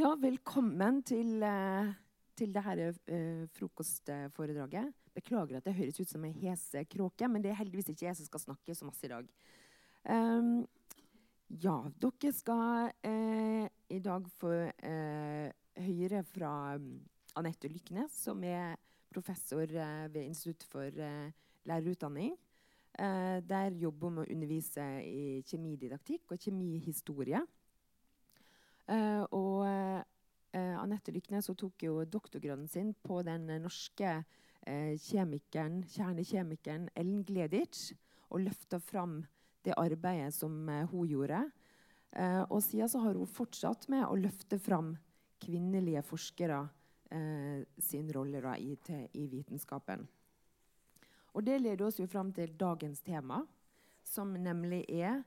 Ja, velkommen til, uh, til dette uh, frokostforedraget. Beklager at det høres ut som en hese kråke, men det er heldigvis ikke jeg som skal snakke så masse i dag. Um, ja, dere skal eh, i dag få høre fra um, Anette Lyknes, som er professor ved Institutt for lærerutdanning. der jobber hun med å undervise i kjemididaktikk og kjemihistorie. Uh, og uh, Anette Lyknes tok jo doktorgraden sin på den norske uh, kjemikeren, kjernekjemikeren Ellen Gleditsch og løfta fram det arbeidet som hun gjorde. og siden har hun fortsatt med å løfte fram kvinnelige forskere sin rolle da, i, i, vitenskapen. Og det leder oss jo fram til dagens tema, som nemlig er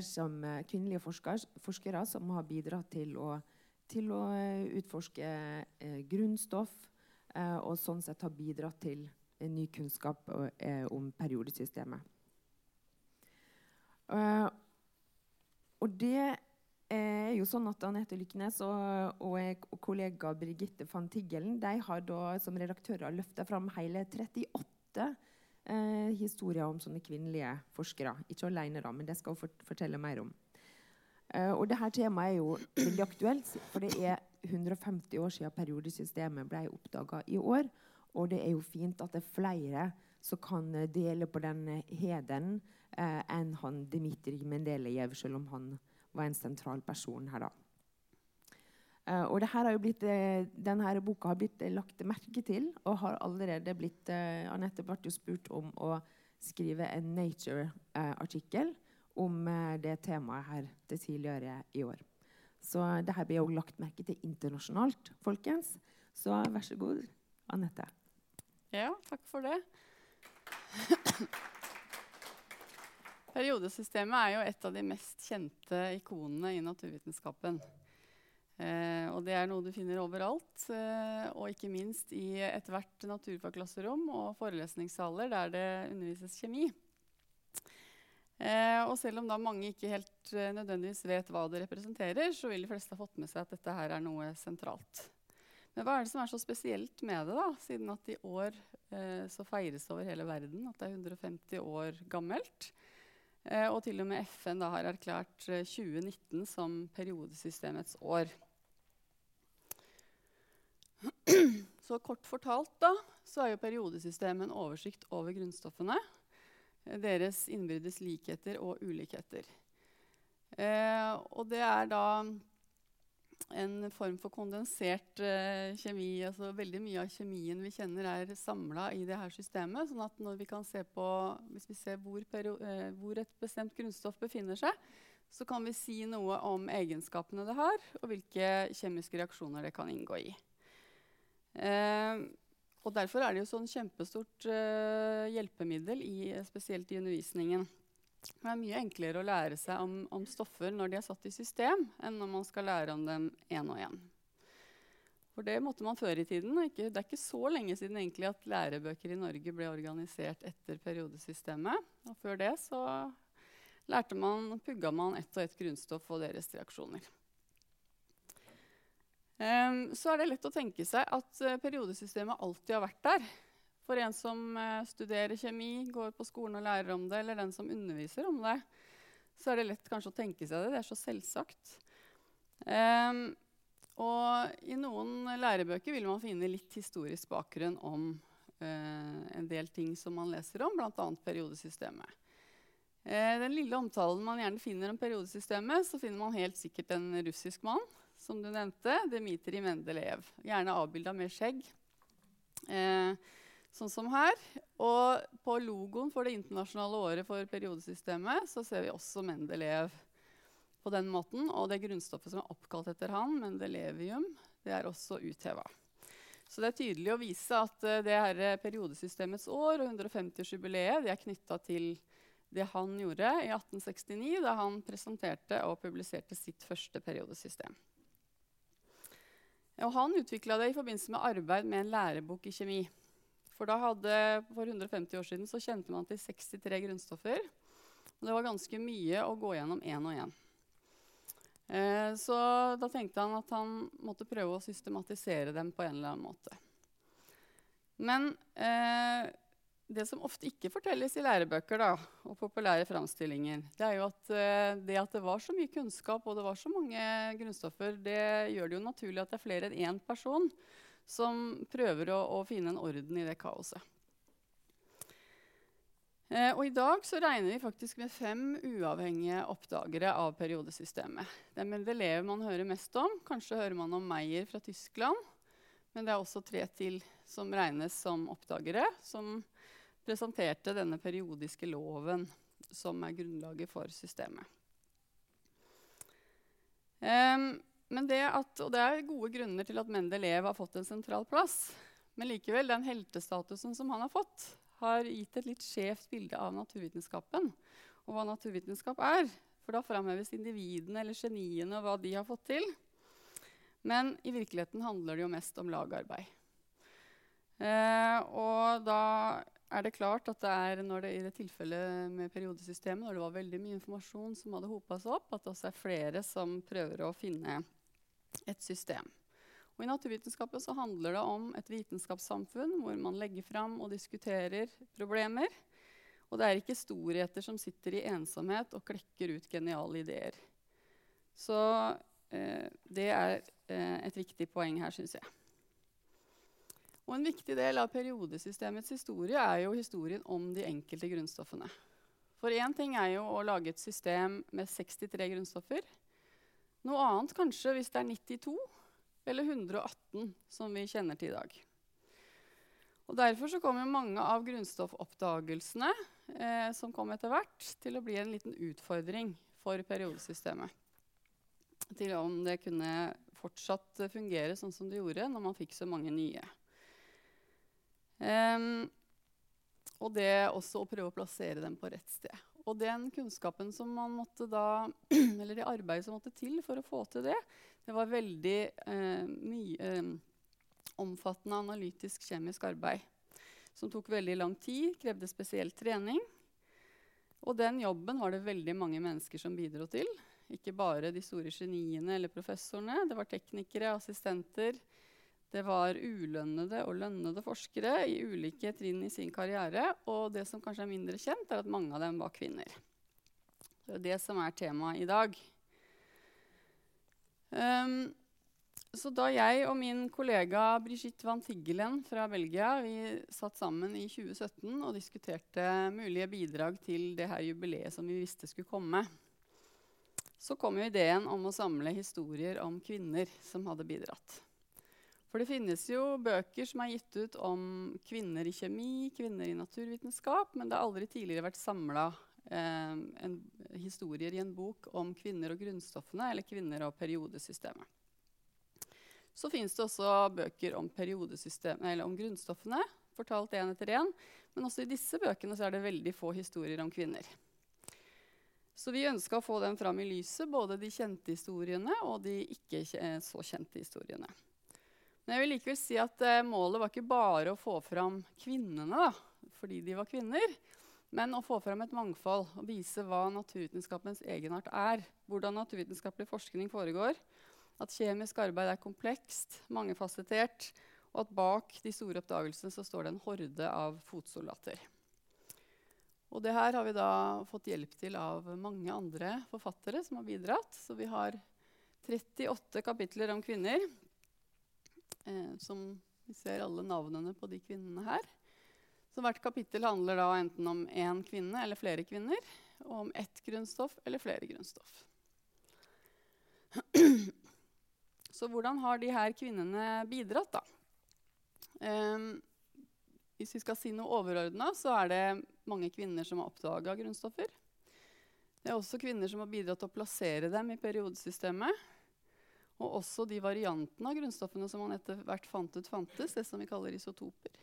som, eh, kvinnelige forskere, forskere, som har bidratt til å, til å eh, utforske eh, grunnstoff, eh, og sånn sett har bidratt til ny kunnskap eh, om periodesystemet. Uh, og det er jo sånn at Anette Lyknes og, og, og kollega Birgitte van Tiggelen de har da som redaktører løfta fram hele 38 eh, historier om sånne kvinnelige forskere. Ikke alene, da, men det skal hun fort fortelle mer om. Eh, og dette temaet er jo veldig aktuelt, for det er 150 år siden periodesystemet ble oppdaga i år. Og det er jo fint at det er flere som kan dele på den heden eh, enn han Dmitrij Mendelejev, selv om han var en sentral person her. da. Uh, og blitt, uh, denne boka har blitt uh, lagt merke til og har allerede blitt Anette ble jo spurt om å skrive en Nature-artikkel om det temaet her til tidligere i år. Så det her blir også lagt merke til internasjonalt, folkens. Så vær så god, Anette. Ja, takk for det. Periodesystemet er jo et av de mest kjente ikonene i naturvitenskapen. Eh, og det er noe du finner overalt, eh, og ikke minst i ethvert naturfagklasserom og forelesningssaler der det undervises kjemi. Eh, og selv om da mange ikke helt eh, nødvendigvis vet hva det representerer, så vil de fleste ha fått med seg at dette her er noe sentralt. Men hva er det som er så spesielt med det, da, siden at i år eh, så feires over hele verden at det er 150 år gammelt? Eh, og til og med FN da har erklært 2019 som periodesystemets år. Så kort fortalt da, så er jo periodesystemet en oversikt over grunnstoffene. Eh, deres innbyrdes likheter og ulikheter. Eh, og det er da en form for kondensert eh, kjemi. altså Veldig mye av kjemien vi kjenner, er samla i det her systemet. sånn at vi på, Hvis vi ser hvor, eh, hvor, et bestemt grunnstoff befinner seg, så kan vi si noe om egenskapene det har, og hvilke kjemiske reaksjoner det kan inngå i. Eh, og Derfor er det jo sånn kjempestort eh, hjelpemiddel, i, spesielt i undervisningen. Det er mye enklere å lære seg om, om, stoffer når de er satt i system, enn når man skal lære om dem én og én. For det måtte man før i tiden. Ikke, det er ikke så lenge siden egentlig at lærebøker i Norge ble organisert etter periodesystemet. Og før det så lærte man, pugga man ett og ett grunnstoff og deres reaksjoner. Um, så er det lett å tenke seg at uh, periodesystemet alltid har vært der. For en som uh, studerer kjemi, går på skolen og lærer om det, eller den som underviser om det, så er det lett kanskje å tenke seg det. Det er så selvsagt. Um, og i noen lærebøker vil man finne litt historisk bakgrunn om uh, en del ting som man leser om, bl.a. periodesystemet. Den lille omtalen man gjerne finner om periodesystemet, så finner man helt sikkert en russisk mann som du nevnte, Dmitrij Mendelejev. Gjerne avbilda med skjegg. Eh, sånn som her. Og på logoen for det internasjonale året for periodesystemet så ser vi også Mendelejev på den måten. Og det grunnstoffet som er oppkalt etter han, Mendelevium, det er også utheva. Så det er tydelig å vise at uh, det her periodesystemets år og 150-årsjubileet er knytta til det han gjorde i 1869, da han presenterte og publiserte sitt første periodesystem. Og han utvikla det i forbindelse med arbeid med en lærebok i kjemi. For hadde, for 150 år siden kjente man til 63 grunnstoffer. Og det var ganske mye å gå gjennom én og én. Eh, så da tenkte han at han måtte prøve å systematisere dem på en eller annen måte. Men eh, det som ofte ikke fortelles i lærebøker da, og populære framstillinger, det er jo at eh, det at det var så mye kunnskap og det var så mange grunnstoffer, det gjør det jo naturlig at det er flere enn én person som prøver å, å finne en orden i det kaoset. Eh, og I dag så regner vi faktisk med fem uavhengige oppdagere av periodesystemet. Det er Mendeleev man hører mest om. Kanskje hører man om Meyer fra Tyskland. Men det er også tre til som regnes som oppdagere, som presenterte denne periodiske loven som er grunnlaget for systemet. Um, det at, og det er gode grunner til at Mendeleev har fått en sentral plass. Men likevel, den heltestatusen som han har fått, har gitt et litt skjevt bilde av naturvitenskapen og hva naturvitenskap er. For da framheves individene eller geniene og hva de har fått til. Men i virkeligheten handler det jo mest om lagarbeid. Eh, og da er det klart at det er når det i det tilfellet med periodesystemet, når det var veldig mye informasjon som hadde hopa seg opp, at det også er flere som prøver å finne et system. Og I naturvitenskapen så handler det om et vitenskapssamfunn hvor man legger fram og diskuterer problemer. Og det er ikke storheter som sitter i ensomhet og klekker ut geniale ideer. Så eh, det er eh, et viktig poeng her, syns jeg. Og En viktig del av periodesystemets historie er jo historien om de enkelte grunnstoffene. For én ting er jo å lage et system med 63 grunnstoffer. Noe annet kanskje hvis det er 92 eller 118, som vi kjenner til i dag. Og Derfor så kommer mange av grunnstoffoppdagelsene eh, som kom etter hvert, til å bli en liten utfordring for periodesystemet. Til om det kunne fortsatt fungere sånn som det gjorde når man fikk så mange nye. Um, og det også å prøve å plassere dem på rett sted. Og den kunnskapen som man måtte da, eller det arbeidet som måtte til for å få til det, det var veldig eh, mye eh, omfattende analytisk kjemisk arbeid. Som tok veldig lang tid, krevde spesiell trening. Og den jobben var det veldig mange mennesker som bidro til. Ikke bare de store geniene eller professorene. Det var teknikere, assistenter. Det var ulønnede og lønnede forskere i ulike trinn i sin karriere. Og det som kanskje er mindre kjent, er at mange av dem var kvinner. Det er det som er temaet i dag. Um, så da jeg og min kollega Brigitte van Tiggelen fra Belgia vi satt sammen i 2017 og diskuterte mulige bidrag til det her jubileet som vi visste skulle komme, så kom jo ideen om å samle historier om kvinner som hadde bidratt. For det finnes jo bøker som er gitt ut om kvinner i kjemi, kvinner i naturvitenskap, men det har aldri tidligere vært samla eh, historier i en bok om kvinner og grunnstoffene eller kvinner og periodesystemet. Så fins det også bøker om, om grunnstoffene, fortalt én etter én. Men også i disse bøkene er det veldig få historier om kvinner. Så vi ønska å få dem fram i lyset, både de kjente historiene og de ikke så kjente historiene. Men jeg vil likevel si at eh, målet var ikke bare å få fram kvinnene da, fordi de var kvinner. Men å få fram et mangfold og vise hva naturvitenskapens egenart er. Hvordan naturvitenskapelig forskning foregår. At kjemisk arbeid er komplekst, mangefasettert. Og at bak de store oppdagelsene så står det en horde av fotsoldater. Og det her har vi da fått hjelp til av mange andre forfattere som har bidratt. Så vi har 38 kapitler om kvinner. Eh, som vi ser alle navnene på de kvinnene her. Så hvert kapittel handler da enten om én kvinne eller flere kvinner, og om ett grunnstoff eller flere grunnstoff. Så hvordan har de her kvinnene bidratt, da? Um, hvis vi skal si noe overordna, så er det mange kvinner som har oppdaga grunnstoffer. Det er også kvinner som har bidratt til å plassere dem i periodesystemet. Og også de variantene av grunnstoffene som man etter hvert fant ut fantes, det som vi kaller isotoper.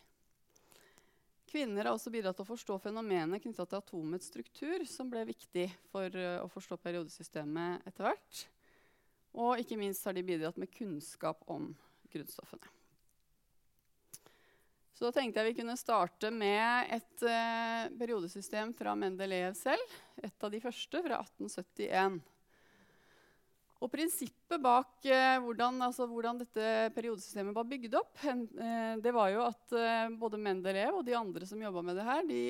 Kvinner har også bidratt til å forstå fenomenet knytta til atomets struktur, som ble viktig for uh, å forstå periodesystemet etter hvert. Og ikke minst har de bidratt med kunnskap om grunnstoffene. Så da tenkte jeg vi kunne starte med et uh, periodesystem fra Mendeleev selv. Et av de første, fra 1871. Og Prinsippet bak eh, hvordan, altså, hvordan, dette periodesystemet var bygd opp, eh, det var jo at eh, både Mendeleev og de andre som jobba med det her, de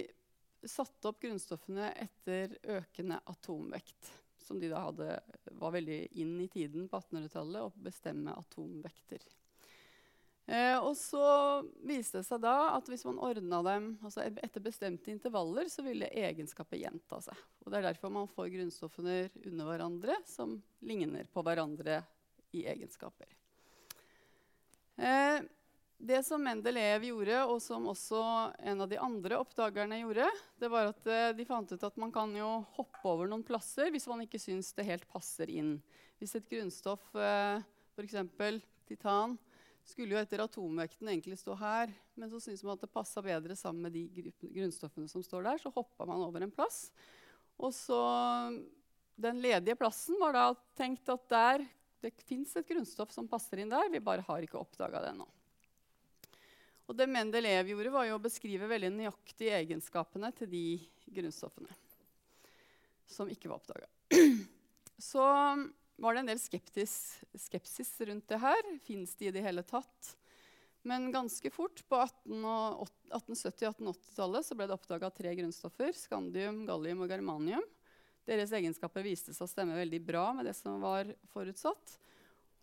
satte opp grunnstoffene etter økende atomvekt. Som de da hadde, var veldig inn i tiden på 1800-tallet å bestemme atomvekter. Eh, og så viste det seg da at hvis man ordna dem altså etter bestemte intervaller, så ville egenskapet gjenta seg. Og Det er derfor man får grunnstoffene under hverandre som ligner på hverandre i egenskaper. Eh, det som Mendeleev gjorde, og som også en av de andre oppdagerne gjorde, det var at eh, de fant ut at man kan jo hoppe over noen plasser hvis man ikke syns det helt passer inn. Hvis et grunnstoff, eh, f.eks. titan, skulle jo etter atomvekten egentlig stå her, men så syntes man at det passa bedre sammen med de grunnstoffene som står der, så hoppa man over en plass. Og så Den ledige plassen var da tenkt at der, det fins et grunnstoff som passer inn der, vi bare har ikke oppdaga det ennå. Og det Mendeleev gjorde, var jo å beskrive veldig nøyaktig egenskapene til de grunnstoffene som ikke var oppdaga. var det en del skeptis, skepsis rundt det her. Fins de i det hele tatt? Men ganske fort, på 1870-1880-tallet, ble det oppdaga tre grunnstoffer. Skandium, gallium og germanium. Deres egenskaper viste seg å stemme veldig bra med det som var forutsatt.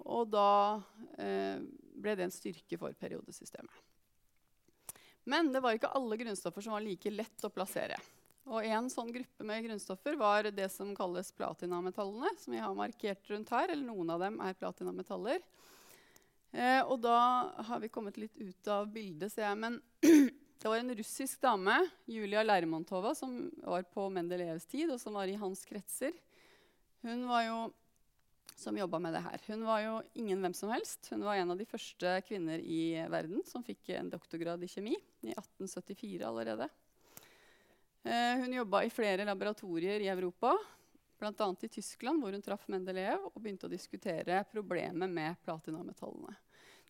Og da eh, ble det en styrke for periodesystemet. Men det var ikke alle grunnstoffer som var like lett å plassere. Og En sånn gruppe med grunnstoffer var det som kalles platinametallene. som vi har markert rundt her, eller Noen av dem er platinametaller. Eh, og da har vi kommet litt ut av bildet, ser jeg. Men det var en russisk dame, Julia Lermontova, som var på Mendelejevs tid, og som var i hans kretser. Hun var jo som med det her. Hun var jo ingen hvem som helst. Hun var en av de første kvinner i verden som fikk en doktorgrad i kjemi i 1874 allerede. Eh, hun jobba i flere laboratorier i Europa, bl.a. i Tyskland, hvor hun traff Mendeleev og begynte å diskutere problemet med platinametallene.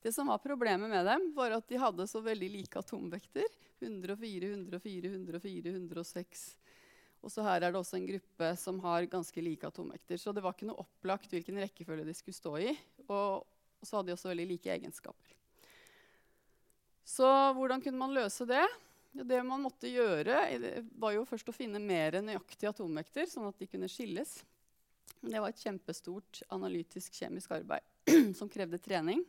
Det som var Problemet med dem var at de hadde så veldig like atomvekter. 104, 104, 104, 106. Og så her er det også en gruppe som har ganske like atomvekter. Så det var ikke noe opplagt hvilken rekkefølge de skulle stå i. Og, og så hadde de også veldig like egenskaper. Så hvordan kunne man løse det? Det man måtte gjøre, var jo først å finne mer nøyaktige atomvekter, sånn at de kunne skilles. Det var et kjempestort analytisk kjemisk arbeid som krevde trening.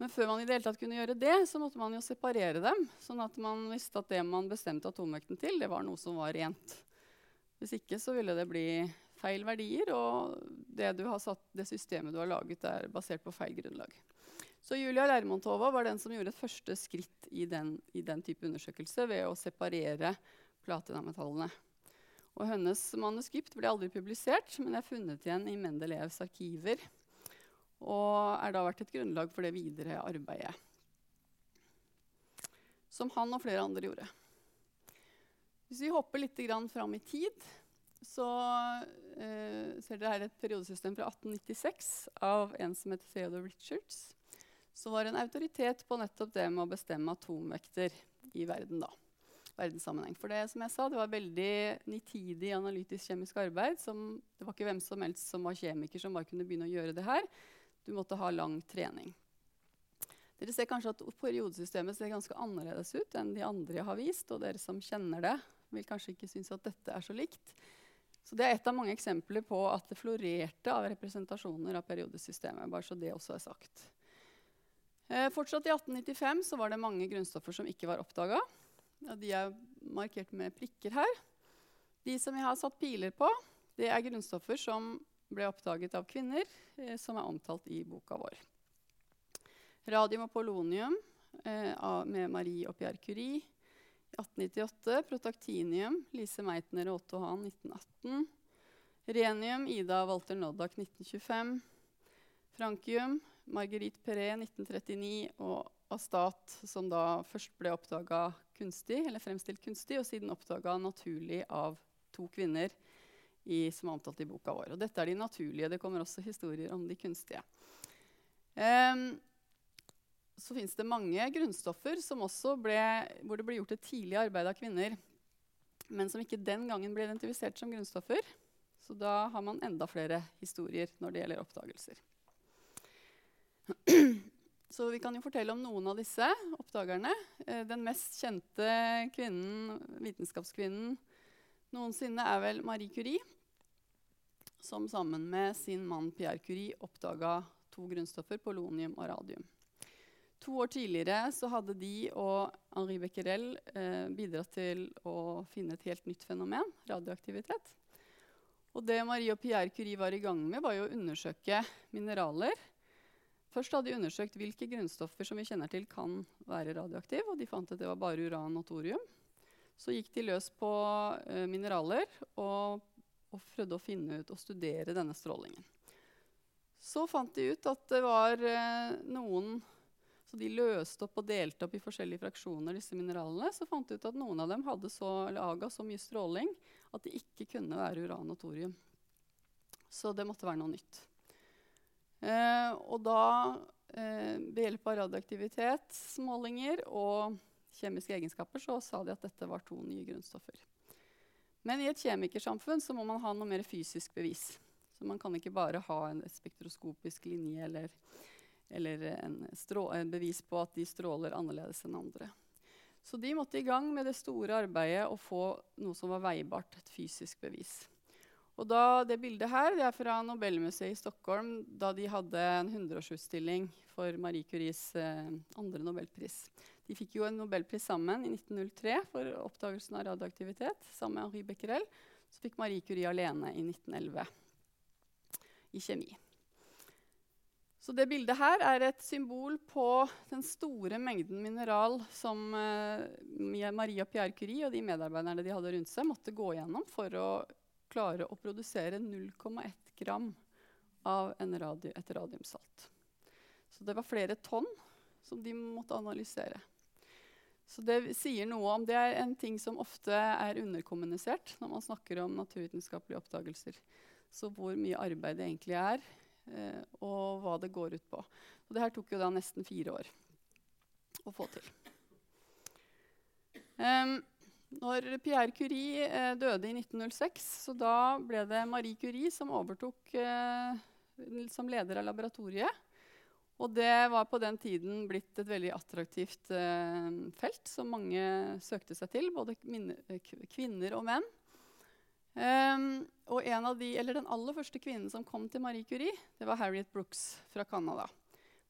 Men før man i det hele tatt kunne gjøre det, så måtte man jo separere dem. Sånn at man visste at det man bestemte atomvekten til, det var noe som var rent. Hvis ikke så ville det bli feil verdier, og det, det systemet du har laget, er basert på feil grunnlag. Så Julia Lermontova var den som gjorde et første skritt i den, i den type undersøkelse ved å separere platinametallene. Og hennes manuskript ble aldri publisert, men er funnet igjen i Mendelevs arkiver. Og er da vært et grunnlag for det videre arbeidet. Som han og flere andre gjorde. Hvis vi hopper litt fram i tid, så eh, ser dere her et periodesystem fra 1896 av en som heter Theodore Richards som var en autoritet på nettopp det med å bestemme atomvekter i verden. da. verdenssammenheng. For det som jeg sa, det var veldig nitidig analytisk-kjemisk arbeid. Som, det var ikke hvem som helst som var kjemiker som bare kunne begynne å gjøre det her. Du måtte ha lang trening. Dere ser kanskje at periodesystemet ser ganske annerledes ut enn de andre jeg har vist. Og dere som kjenner det, vil kanskje ikke synes at dette er så likt. Så Det er et av mange eksempler på at det florerte av representasjoner av periodesystemet. bare så det også er sagt. Eh, fortsatt i 1895 så var det mange grunnstoffer som ikke var oppdaga. De er markert med prikker her. De som jeg har satt piler på, det er grunnstoffer som ble oppdaget av kvinner, eh, som er omtalt i boka vår. Radium og polonium eh, med Marie og Pierre Curie i 1898. Protaktinium, Lise Meitner og Otto Hahn 1918. Renium, Ida Walter Noddak 1925. Frankium, Marguerite Perret 1939 og Astat, som da først ble kunstig, eller fremstilt kunstig, og siden oppdaga naturlig av to kvinner i, som er omtalt i boka vår. Og dette er de naturlige. Det kommer også historier om de kunstige. Um, så fins det mange grunnstoffer ble, hvor det ble gjort et tidlig arbeid av kvinner, men som ikke den gangen ble identifisert som grunnstoffer. Så da har man enda flere historier når det gjelder oppdagelser. Så vi kan jo fortelle om noen av disse oppdagerne. Eh, den mest kjente kvinnen, vitenskapskvinnen noensinne er vel Marie Curie, som sammen med sin mann Pierre Curie oppdaga to grunnstoffer, polonium og radium. To år tidligere så hadde de og Henri Becquerel eh, bidratt til å finne et helt nytt fenomen, radioaktivitet. Og det Marie og Pierre Curie var i gang med, var å undersøke mineraler. Først hadde de undersøkt hvilke grunnstoffer som vi kjenner til kan være radioaktive. og De fant at det var bare uran og thorium. Så gikk de løs på uh, mineraler og, og, prøvde å finne ut og studere denne strålingen. Så fant de ut at det var uh, noen Så de løste opp og delte opp i forskjellige fraksjoner disse mineralene. Så fant de ut at noen av dem hadde så, aga så mye stråling at det ikke kunne være uran og thorium. Så det måtte være noe nytt. Eh, og da, eh, ved hjelp av radioaktivitetsmålinger og kjemiske egenskaper, så sa de at dette var to nye grunnstoffer. Men i et kjemikersamfunn så må man ha noe mer fysisk bevis. Så man kan ikke bare ha en spektroskopisk linje eller, eller en, en bevis på at de stråler annerledes enn andre. Så de måtte i gang med det store arbeidet å få noe som var veibart, et fysisk bevis. Og da, det bildet her det er fra Nobelmuseet i Stockholm da de hadde en 100-årsutstilling for Marie Curies eh, andre nobelpris. De fikk jo en nobelpris sammen i 1903 for oppdagelsen av radioaktivitet. sammen med Henri Becquerel. Så fikk Marie Curie alene i 1911 i kjemi. Så det bildet her er et symbol på den store mengden mineral som Marie Maria Pierre Curie og de medarbeiderne de hadde rundt seg, måtte gå gjennom for å klare å produsere 0,1 gram av radio, et radiumsalt. Så det var flere tonn som de måtte analysere. Så det sier noe om Det er en ting som ofte er underkommunisert når man snakker om naturvitenskapelige oppdagelser. Så hvor mye arbeid det egentlig er eh, og hva det går ut på. Og det her tok jo da nesten fire år å få til. Um, når Pierre Curie eh, døde i 1906, så da ble det Marie Curie som overtok eh, som leder av laboratoriet. Og det var på den tiden blitt et veldig attraktivt eh, felt som mange søkte seg til, både kvinner og menn. Um, og de, Den aller første kvinnen som kom til Marie Curie, det var Harriet Brooks fra Canada.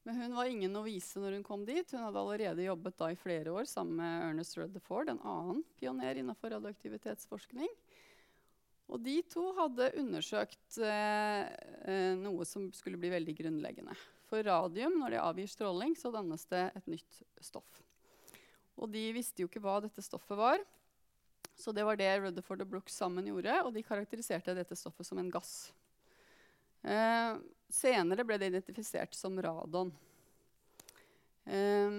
Men hun var ingen novise når hun kom dit. Hun hadde allerede jobbet da i flere år sammen med Ernest Rutherford, en annen pioner innenfor radioaktivitetsforskning. Og de to hadde undersøkt eh, eh, noe som skulle bli veldig grunnleggende. For radium, når det avgir stråling, så dannes det et nytt stoff. Og de visste jo ikke hva dette stoffet var. Så det var det Rutherford og Brooks sammen gjorde, og de karakteriserte dette stoffet som en gass. Eh, senere ble det identifisert som radon. Eh,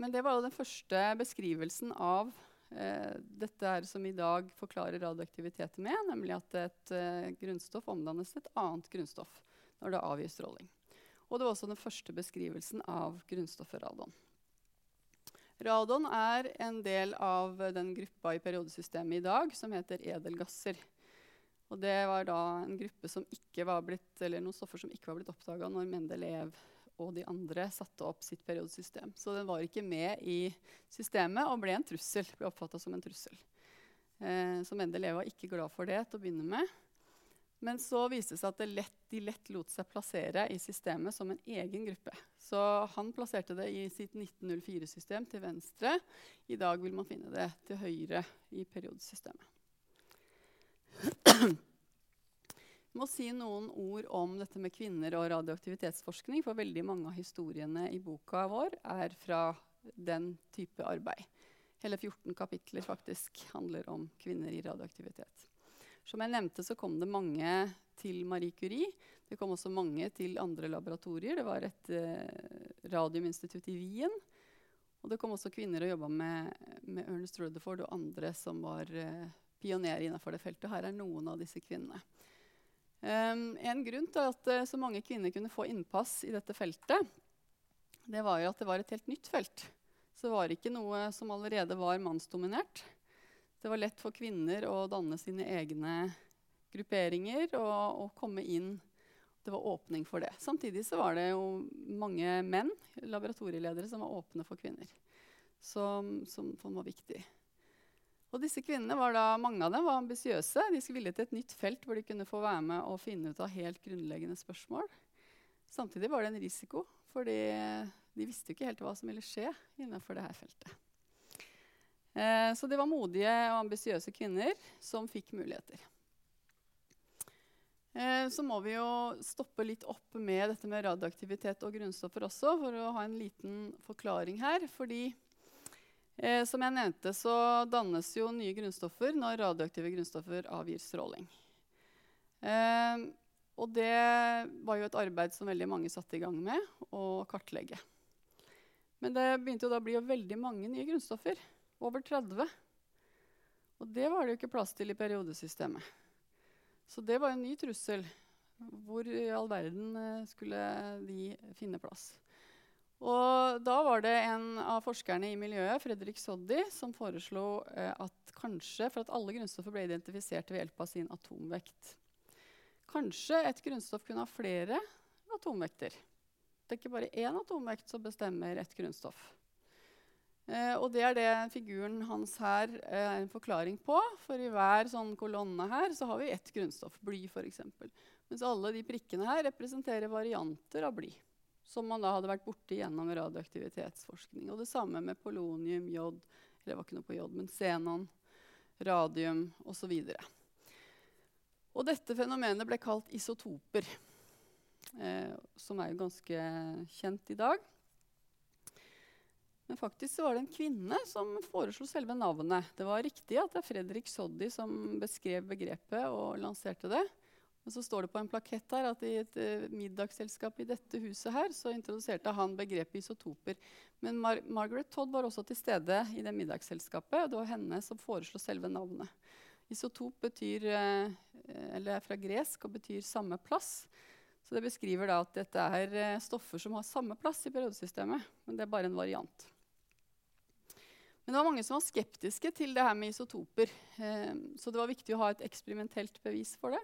men det var jo den første beskrivelsen av eh, dette her som i dag forklarer radioaktivitet med, nemlig at et eh, grunnstoff omdannes til et annet grunnstoff når det avgir stråling. Og det var også den første beskrivelsen av grunnstoffet radon. Radon er en del av den gruppa i periodesystemet i dag som heter edelgasser. Og det var da en gruppe som ikke var blitt, eller noen stoffer som ikke var blitt oppdaga når Mendeleev og de andre satte opp sitt periodesystem. Så den var ikke med i systemet og ble en trussel, ble som en trussel. Eh, så Mendeleev var ikke glad for det til å begynne med. Men så viste det seg at det lett, de lett lot seg plassere i systemet som en egen gruppe. Så han plasserte det i sitt 1904-system til venstre. I dag vil man finne det til høyre i periodesystemet. Jeg må si noen ord om dette med kvinner og radioaktivitetsforskning. For veldig mange av historiene i boka vår er fra den type arbeid. Hele 14 kapitler faktisk handler om kvinner i radioaktivitet. Som jeg nevnte, så kom det mange til Marie Curie. Det kom også mange til andre laboratorier. Det var et eh, radiuminstitutt i Wien. Og det kom også kvinner og jobba med, med, Ernest Rutherford og andre som var eh, pionerer innenfor det feltet. Her er noen av disse kvinnene. Um, en grunn til at uh, så mange kvinner kunne få innpass i dette feltet, det var jo at det var et helt nytt felt. Så det var ikke noe som allerede var mannsdominert. Det var lett for kvinner å danne sine egne grupperinger og, og komme inn. Det var åpning for det. Samtidig så var det jo mange menn, laboratorieledere, som var åpne for kvinner. Som, som, som var viktig. Og disse kvinnene var da, Mange av dem var ambisiøse. De skulle ville til et nytt felt hvor de kunne få være med og finne ut av helt grunnleggende spørsmål. Samtidig var det en risiko, fordi de visste ikke helt hva som ville skje innenfor dette feltet. Eh, så det var modige og ambisiøse kvinner som fikk muligheter. Eh, så må vi jo stoppe litt opp med dette med radioaktivitet og grunnstoffer også, for å ha en liten forklaring her. fordi Eh, som jeg nevnte, så dannes jo nye grunnstoffer når radioaktive grunnstoffer avgir stråling. Eh, og det var jo et arbeid som veldig mange satte i gang med å kartlegge. Men det begynte jo da å bli veldig mange nye grunnstoffer. Over 30. Og det var det jo ikke plass til i periodesystemet. Så det var en ny trussel. Hvor i all verden eh, skulle de finne plass? Og da var det en av forskerne i miljøet, Fredrik Soddy, som foreslo eh, at kanskje for at alle grunnstoffer ble identifisert ved hjelp av sin atomvekt Kanskje et grunnstoff kunne ha flere atomvekter. Det er ikke bare én atomvekt som bestemmer et grunnstoff. Eh, og det er det figuren hans her eh, er en forklaring på. For i hver sånn kolonne her så har vi ett grunnstoff, bly f.eks. Mens alle de prikkene her representerer varianter av bly som man da hadde vært borti gjennom radioaktivitetsforskning. Og det samme med polonium, jod, eller det var ikke noe på jod, men xenon, radium osv. Og, og dette fenomenet ble kalt isotoper, eh, som er jo ganske kjent i dag. Men faktisk var det en kvinne som foreslo selve navnet. Det var riktig at det er Fredrik Soddy som beskrev begrepet og lanserte det. Men så står det på en plakett her at i et uh, middagsselskap i dette huset her, så introduserte han begrepet isotoper. Men Mar Margaret Todd var også til stede i det middagsselskapet. og Det var henne som foreslo selve navnet. Isotop betyr, eller er fra gresk og betyr samme plass. Så det beskriver da at dette er uh, stoffer som har samme plass i periodesystemet. Men det er bare en variant. Men det var mange som var skeptiske til det her med isotoper. så det var viktig å ha et eksperimentelt bevis for det.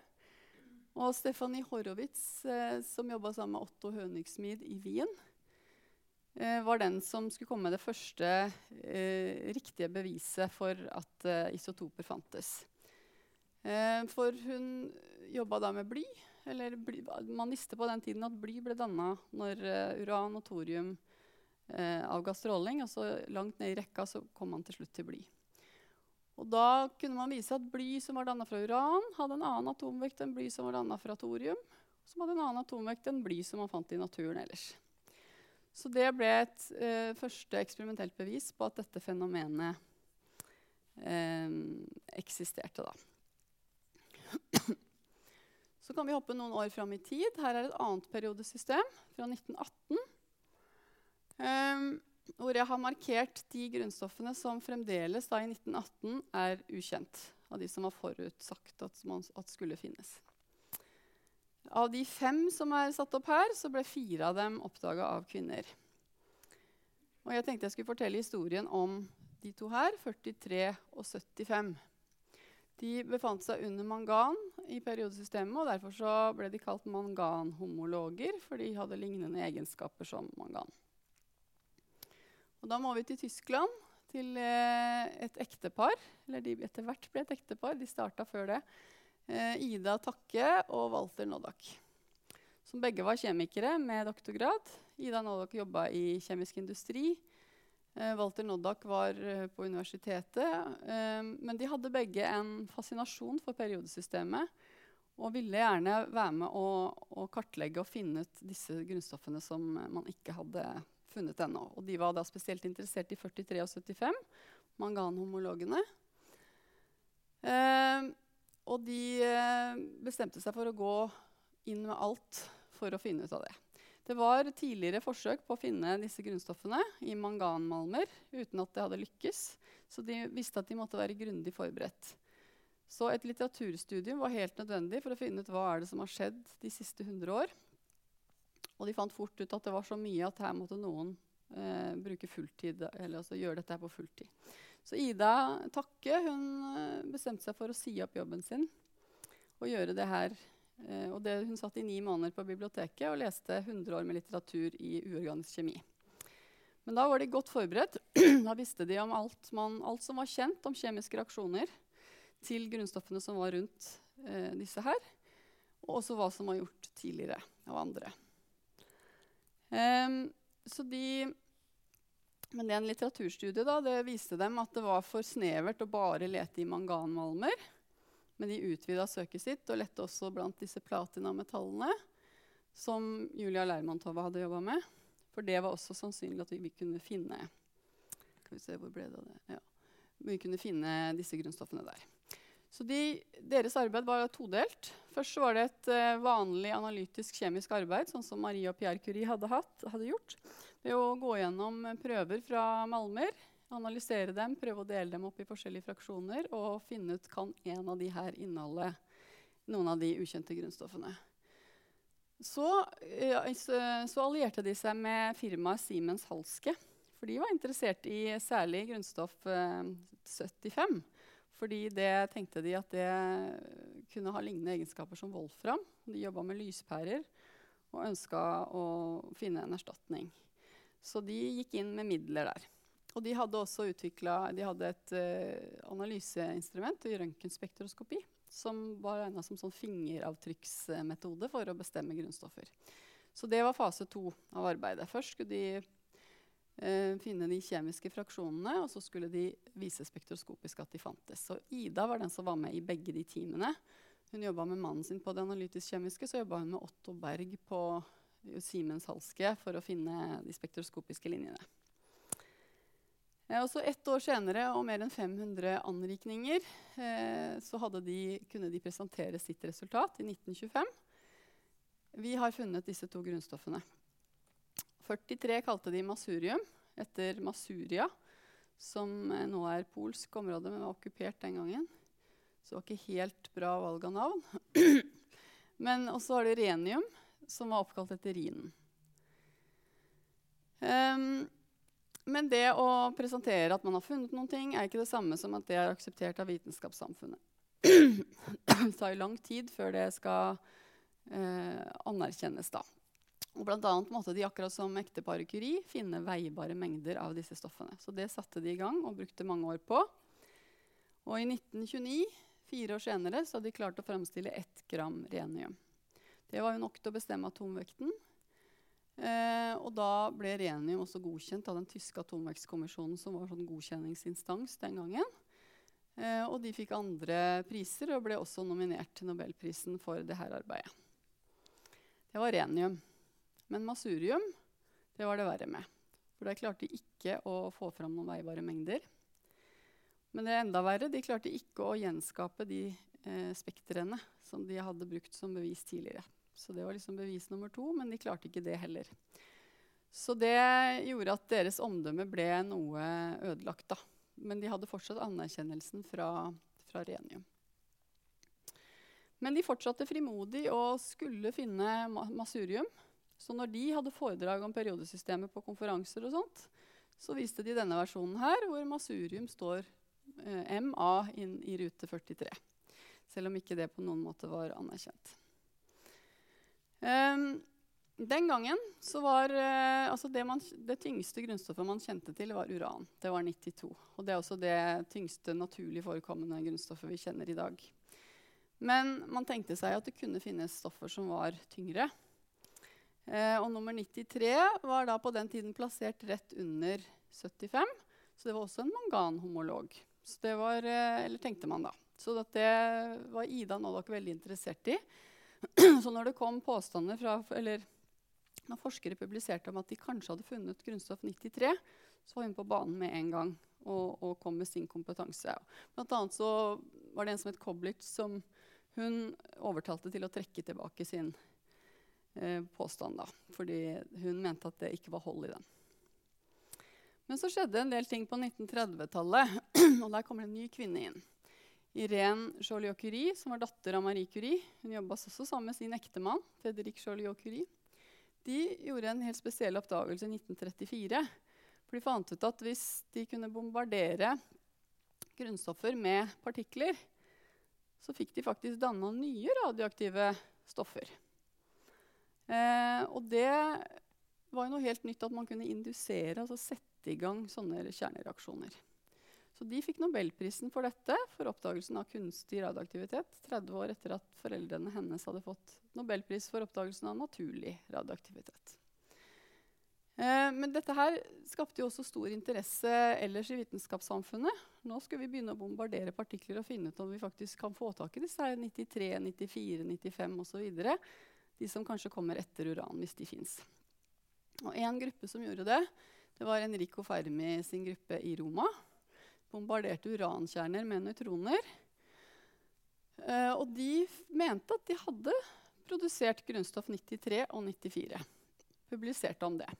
Og Stefanie Horowitz, eh, som jobba sammen med Otto Hønigsmid i Wien, eh, var den som skulle komme med det første eh, riktige beviset for at eh, isotoper fantes. Eh, for hun jobba da med bly. Eller bly, man visste på den tiden at bly ble danna når uran og thorium avga stråling. Og så langt ned i rekka så kom man til slutt til bly. Og da kunne man vise at bly som var danna fra uran, hadde en annen atomvekt enn bly som var danna fra thorium, som hadde en annen atomvekt enn bly som man fant i naturen ellers. Så det ble et eh, første eksperimentelt bevis på at dette fenomenet eh, eksisterte. Da. Så kan vi hoppe noen år fram i tid. Her er et annet periodesystem fra 1918. Um, hvor jeg har markert de grunnstoffene som fremdeles da i 1918 er ukjent. Av de som var forutsagt at, man, at skulle finnes. Av de fem som er satt opp her, så ble fire av dem oppdaga av kvinner. Og jeg tenkte jeg skulle fortelle historien om de to her, 43 og 75. De befant seg under mangan i periodesystemet, og derfor ble de kalt manganhomologer, for de hadde lignende egenskaper som mangan. Og da må vi til Tyskland, til eh, et ektepar. Eller de etter hvert ble et ektepar. De starta før det. Eh, Ida Takke og Walter Noddak. Som begge var kjemikere med doktorgrad. Ida Noddak jobba i kjemisk industri. Eh, Walter Noddak var på universitetet. Men de hadde begge en fascinasjon for periodesystemet. Og ville gjerne være med å, å kartlegge og finne ut disse grunnstoffene som man ikke hadde funnet ennå. Og de var da spesielt interessert i 43 og 75, manganhomologene. Eh, og de eh, bestemte seg for å gå inn med alt for å finne ut av det. Det var tidligere forsøk på å finne disse grunnstoffene i manganmalmer uten at det hadde lykkes. Så de visste at de måtte være grundig forberedt. Så et litteraturstudium var helt nødvendig for å finne ut hva som har skjedd de siste 100 år. Og de fant fort ut at det var så mye at her måtte noen eh, bruke fulltid, eller altså gjøre dette på fulltid. Så Ida Takke hun eh, bestemte seg for å si opp jobben sin. og gjøre det her. Eh, og det, hun satt i ni måneder på biblioteket og leste 100 år med litteratur i uorganisk kjemi. Men da var de godt forberedt. da visste de om alt, man, alt, som var kjent om kjemiske reaksjoner til grunnstoffene som var rundt eh, disse her. Og også hva som var gjort tidligere av andre. Um, så de, men det en litteraturstudie da, det viste dem at det var for snevert å bare lete i manganmalmer. Men de utvida søket sitt og lette også blant disse platinametallene som Julia Leirmantova hadde jobba med. For det var også sannsynlig at vi kunne finne Skal vi se, hvor ble det? Ja. Vi kunne finne disse grunnstoffene der. Så de, deres arbeid var todelt. Først var det et uh, vanlig analytisk kjemisk arbeid, sånn som og Pierre Curie hadde, hatt, hadde gjort. Ved å gå gjennom prøver fra malmer, analysere dem, prøve å dele dem opp i forskjellige fraksjoner og finne ut kan en av de her inneholde noen av de ukjente grunnstoffene. Så, ja, så, allierte de seg med firmaet Siemens Halske. For de var interessert i særlig grunnstoff eh, 75. Fordi det tenkte de at det kunne ha lignende egenskaper som wolfram. De jobba med lyspærer og ønska å finne en erstatning. Så de gikk inn med midler der. Og de hadde også hadde et uh, analyseinstrument i røntgenspektroskopi som var regna som sånn fingeravtrykksmetode for å bestemme grunnstoffer. Så det var fase to av arbeidet. Først skulle de eh, finne de kjemiske fraksjonene, og så skulle de vise spektroskopisk at de fantes. Så Ida var den som var med i begge de teamene. Hun jobba med mannen sin på det analytisk-kjemiske, så jobba hun med Otto Berg på Siemens Halske for å finne de spektroskopiske linjene. Eh, og så Ett år senere og mer enn 500 anrikninger eh, så de, kunne de presentere sitt resultat i 1925. Vi har funnet disse to grunnstoffene. 43 kalte de masurium, etter Masuria, som eh, nå er polsk område, men var okkupert den gangen. Så det var ikke helt bra valg av navn. men også har de renium, som var oppkalt etter Rhinen. Um, men det å presentere at man har funnet noen ting, er ikke det samme som at det er akseptert av vitenskapssamfunnet. det tar jo lang tid før det skal eh, anerkjennes. da. Blant annet måtte de akkurat som ekteparet Curie finne veibare mengder av disse stoffene. Så det satte de i gang og brukte mange år på. Og i 1929, fire år senere, så hadde de klart å fremstille ett gram renium. Det var jo nok til å bestemme atomvekten. Eh, og da ble renium også godkjent av den tyske atomvekstkommisjonen, som var sånn godkjenningsinstans den gangen. Eh, og de fikk andre priser og ble også nominert til Nobelprisen for dette arbeidet. Det var renium. Men masurium det var det verre med. For der klarte de ikke å få fram noen veibare mengder. Men det er enda verre, de klarte ikke å gjenskape de eh, spektrene som de hadde brukt som bevis tidligere. Så det var liksom bevis nummer to, men de klarte ikke det heller. Så det gjorde at deres omdømme ble noe ødelagt. da. Men de hadde fortsatt anerkjennelsen fra, fra Renium. Men de fortsatte frimodig og skulle finne masurium. Så når de hadde foredrag om periodesystemet på konferanser, og sånt, så viste de denne versjonen her, hvor masurium står eh, MA inn i rute 43. Selv om ikke det på noen måte var anerkjent. Um, den gangen var uh, altså det, man, det, tyngste grunnstoffet man kjente til, var uran. Det var 92. Og det er også det tyngste naturlig forekommende grunnstoffet vi kjenner i dag. Men man tenkte seg at det kunne finnes stoffer som var tyngre. Eh, og nummer 93 var da på den tiden plassert rett under 75. Så det var også en manganhomolog. Så det var, eh, eller tenkte man da. Så det var Ida Nollok veldig interessert i. Så når det kom påstander fra eller når forskere publiserte om at de kanskje hadde funnet grunnstoff 93, så var hun på banen med en gang og, og kom med sin kompetanse. Blant annet så var det en som het Koblitz, som hun overtalte til å trekke tilbake sin eh, påstand. Da, fordi hun mente at det ikke var hold i den. Men så skjedde en del ting på 1930-tallet, og der kommer en ny kvinne inn. Irene Joliot-Curie, som var datter av Marie Curie. Hun jobba også sammen med sin ektemann, Fredrik Joliot-Curie. De gjorde en helt spesiell oppdagelse i 1934. For de fant ut at hvis de kunne bombardere grunnstoffer med partikler, så fikk de faktisk danna nye radioaktive stoffer. Eh, og det var jo noe helt nytt at man kunne indusere, altså sette i gang sånne kjernereaksjoner. Så de fikk nobelprisen for dette, for oppdagelsen av kunstig radioaktivitet, 30 år etter at foreldrene hennes hadde fått nobelpris for oppdagelsen av naturlig radioaktivitet. Eh, men dette her skapte jo også stor interesse ellers i vitenskapssamfunnet. Nå skulle vi begynne å bombardere partikler og finne ut om vi faktisk kan få tak i disse her 93, 94, 95 osv. De som kanskje kommer etter uran, hvis de fins. En gruppe som gjorde det, det var Enrico Fermi sin gruppe i Roma. Bombarderte urankjerner med nøytroner. Uh, og de mente at de hadde produsert grunnstoff 93 og 94. Publiserte om det.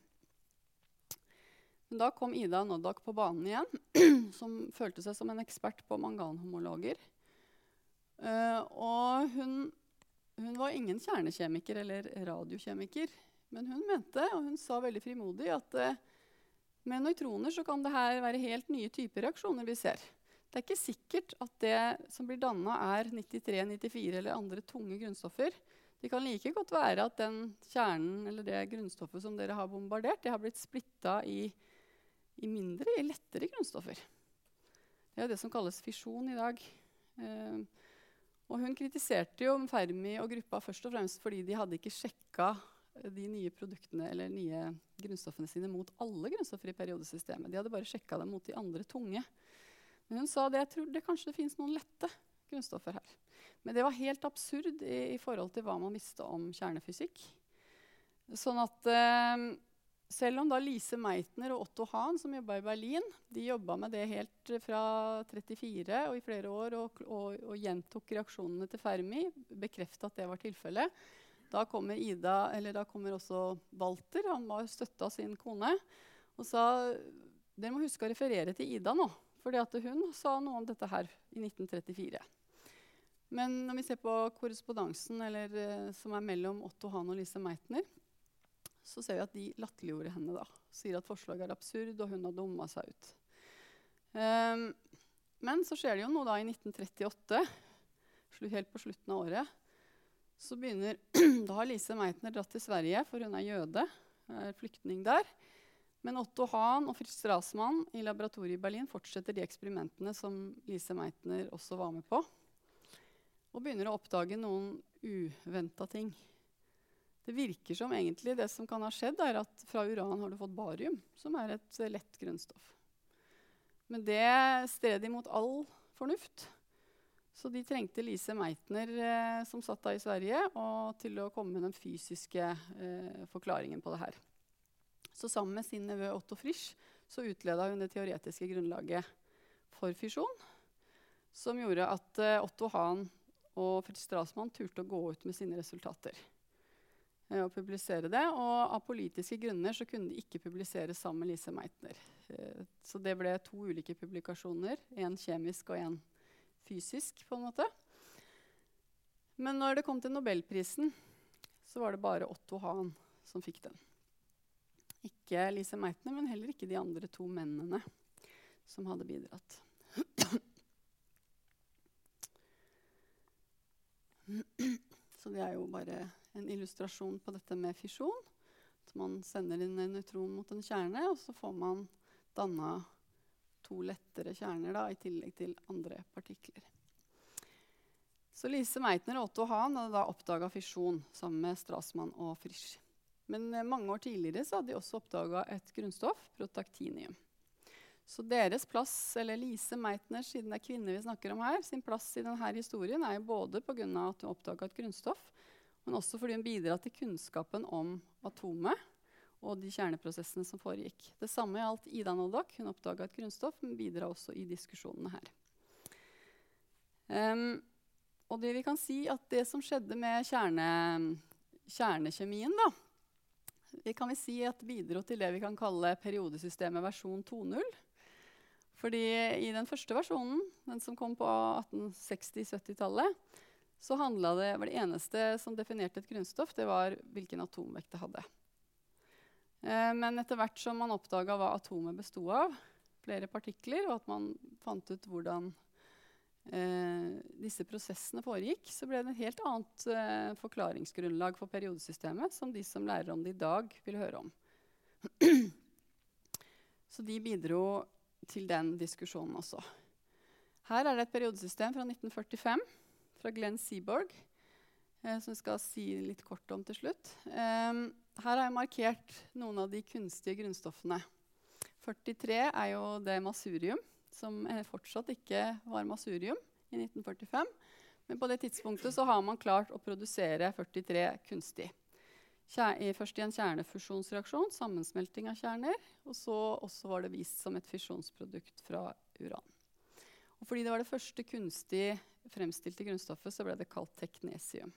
Men da kom Ida Noddak på banen igjen, som følte seg som en ekspert på manganhomologer. Uh, og hun, hun var ingen kjernekjemiker eller radiokjemiker. Men hun mente, og hun sa veldig frimodig, at uh, med nøytroner så kan det her være helt nye typer reaksjoner vi ser. Det er ikke sikkert at det som blir danna, er 93, 94 eller andre tunge grunnstoffer. Det kan like godt være at den kjernen eller det grunnstoffet som dere har bombardert, det har blitt splitta i, i, mindre, i lettere grunnstoffer. Det er det som kalles fisjon i dag. Eh, og hun kritiserte jo Fermi og gruppa først og fremst fordi de hadde ikke sjekka de nye produktene eller nye grunnstoffene sine mot alle grunnstoffer i periodesystemet. De hadde bare sjekka dem mot de andre tunge. Men hun sa det, jeg tror det kanskje det finnes noen lette grunnstoffer her. Men det var helt absurd i, i forhold til hva man visste om kjernefysikk. Sånn at eh, selv om da Lise Meitner og Otto Hahn, som jobba i Berlin, de jobba med det helt fra 34 og i flere år og, og, og gjentok reaksjonene til Fermi, bekrefta at det var tilfellet, da kommer, Ida, eller da kommer også Walter, han var støtta sin kone, og sa dere må huske å referere til Ida nå, for hun sa noe om dette her i 1934. Men når vi ser på korrespondansen eller, uh, som er mellom Otto Hahn og Lise Meitner, så ser vi at de latterliggjorde henne. da. Sier at forslaget er absurd, og hun har dumma seg ut. Um, men så skjer det jo noe da i 1938, helt på slutten av året, så begynner, Da har Lise Meitner dratt til Sverige, for hun er jøde. er flyktning der. Men Otto Hahn og Fritz Strassmann i laboratoriet i Berlin fortsetter de eksperimentene som Lise Meitner også var med på. Og begynner å oppdage noen uventa ting. Det virker som egentlig det som kan ha skjedd, er at fra uran har du fått barium, som er et lett grunnstoff. Men det stred imot all fornuft. Så de trengte Lise Meitner, eh, som satt da i Sverige, til å komme med den fysiske eh, forklaringen på det her. Så sammen med sin nevø Otto Frisch så utleda hun det teoretiske grunnlaget for fisjon, som gjorde at eh, Otto Hahn og Fritz Strassmann turte å gå ut med sine resultater. Eh, og publisere det, og av politiske grunner så kunne de ikke publisere sammen med Lise Meitner. Eh, så det ble to ulike publikasjoner, én kjemisk og én fysisk, på en måte. Men når det kom til nobelprisen, så var det bare Otto Hahn som fikk den. Ikke Lise Meitner, men heller ikke de andre to mennene som hadde bidratt. Så det er jo bare en illustrasjon på dette med fisjon. At man sender inn en nøytron mot en kjerne, og så får man danna to lettere kjerner da, i tillegg til andre partikler. Så Lise Meitner og Otto Hahn hadde da oppdaga fisjon sammen med Strassmann og Frisch. Men eh, mange år tidligere hadde de også oppdaga et grunnstoff, protaktinium. Så deres plass, eller Lise Meitner, siden det er kvinner vi snakker om her, sin plass i denne historien er jo både pga. at hun oppdaga et grunnstoff, men også fordi hun bidrar til kunnskapen om atomet og de kjerneprosessene som foregikk. Det samme gjaldt Ida Noddak. Hun oppdaga et grunnstoff, men bidrar også i diskusjonene her. Um, og det vi kan si at det som skjedde med kjerne, kjernekjemien, da, det kan vi si at bidro til det vi kan kalle periodesystemet versjon 2.0. Fordi i den første versjonen, den som kom på 1860-70-tallet, så det, var det eneste som definerte et grunnstoff, det var hvilken atomvekt det hadde. Eh, men etter hvert som man oppdaga hva atomet besto av, flere partikler, og at man fant ut hvordan eh, disse prosessene foregikk, så ble det et helt annet eh, forklaringsgrunnlag for periodesystemet, som de som lærer om det i dag, vil høre om. så de bidro til den diskusjonen også. Her er det et periodesystem fra 1945 fra Glenn Seaborg, eh, som jeg skal si litt kort om til slutt. Eh, her har jeg markert noen av de kunstige grunnstoffene. 43 er jo det masurium som fortsatt ikke var masurium i 1945. Men på det tidspunktet så har man klart å produsere 43 kunstig. Først i en kjernefusjonsreaksjon, sammensmelting av kjerner. Og så også var det vist som et fisjonsprodukt fra uran. Og fordi det var det første kunstig fremstilte grunnstoffet, så ble det kalt teknesium.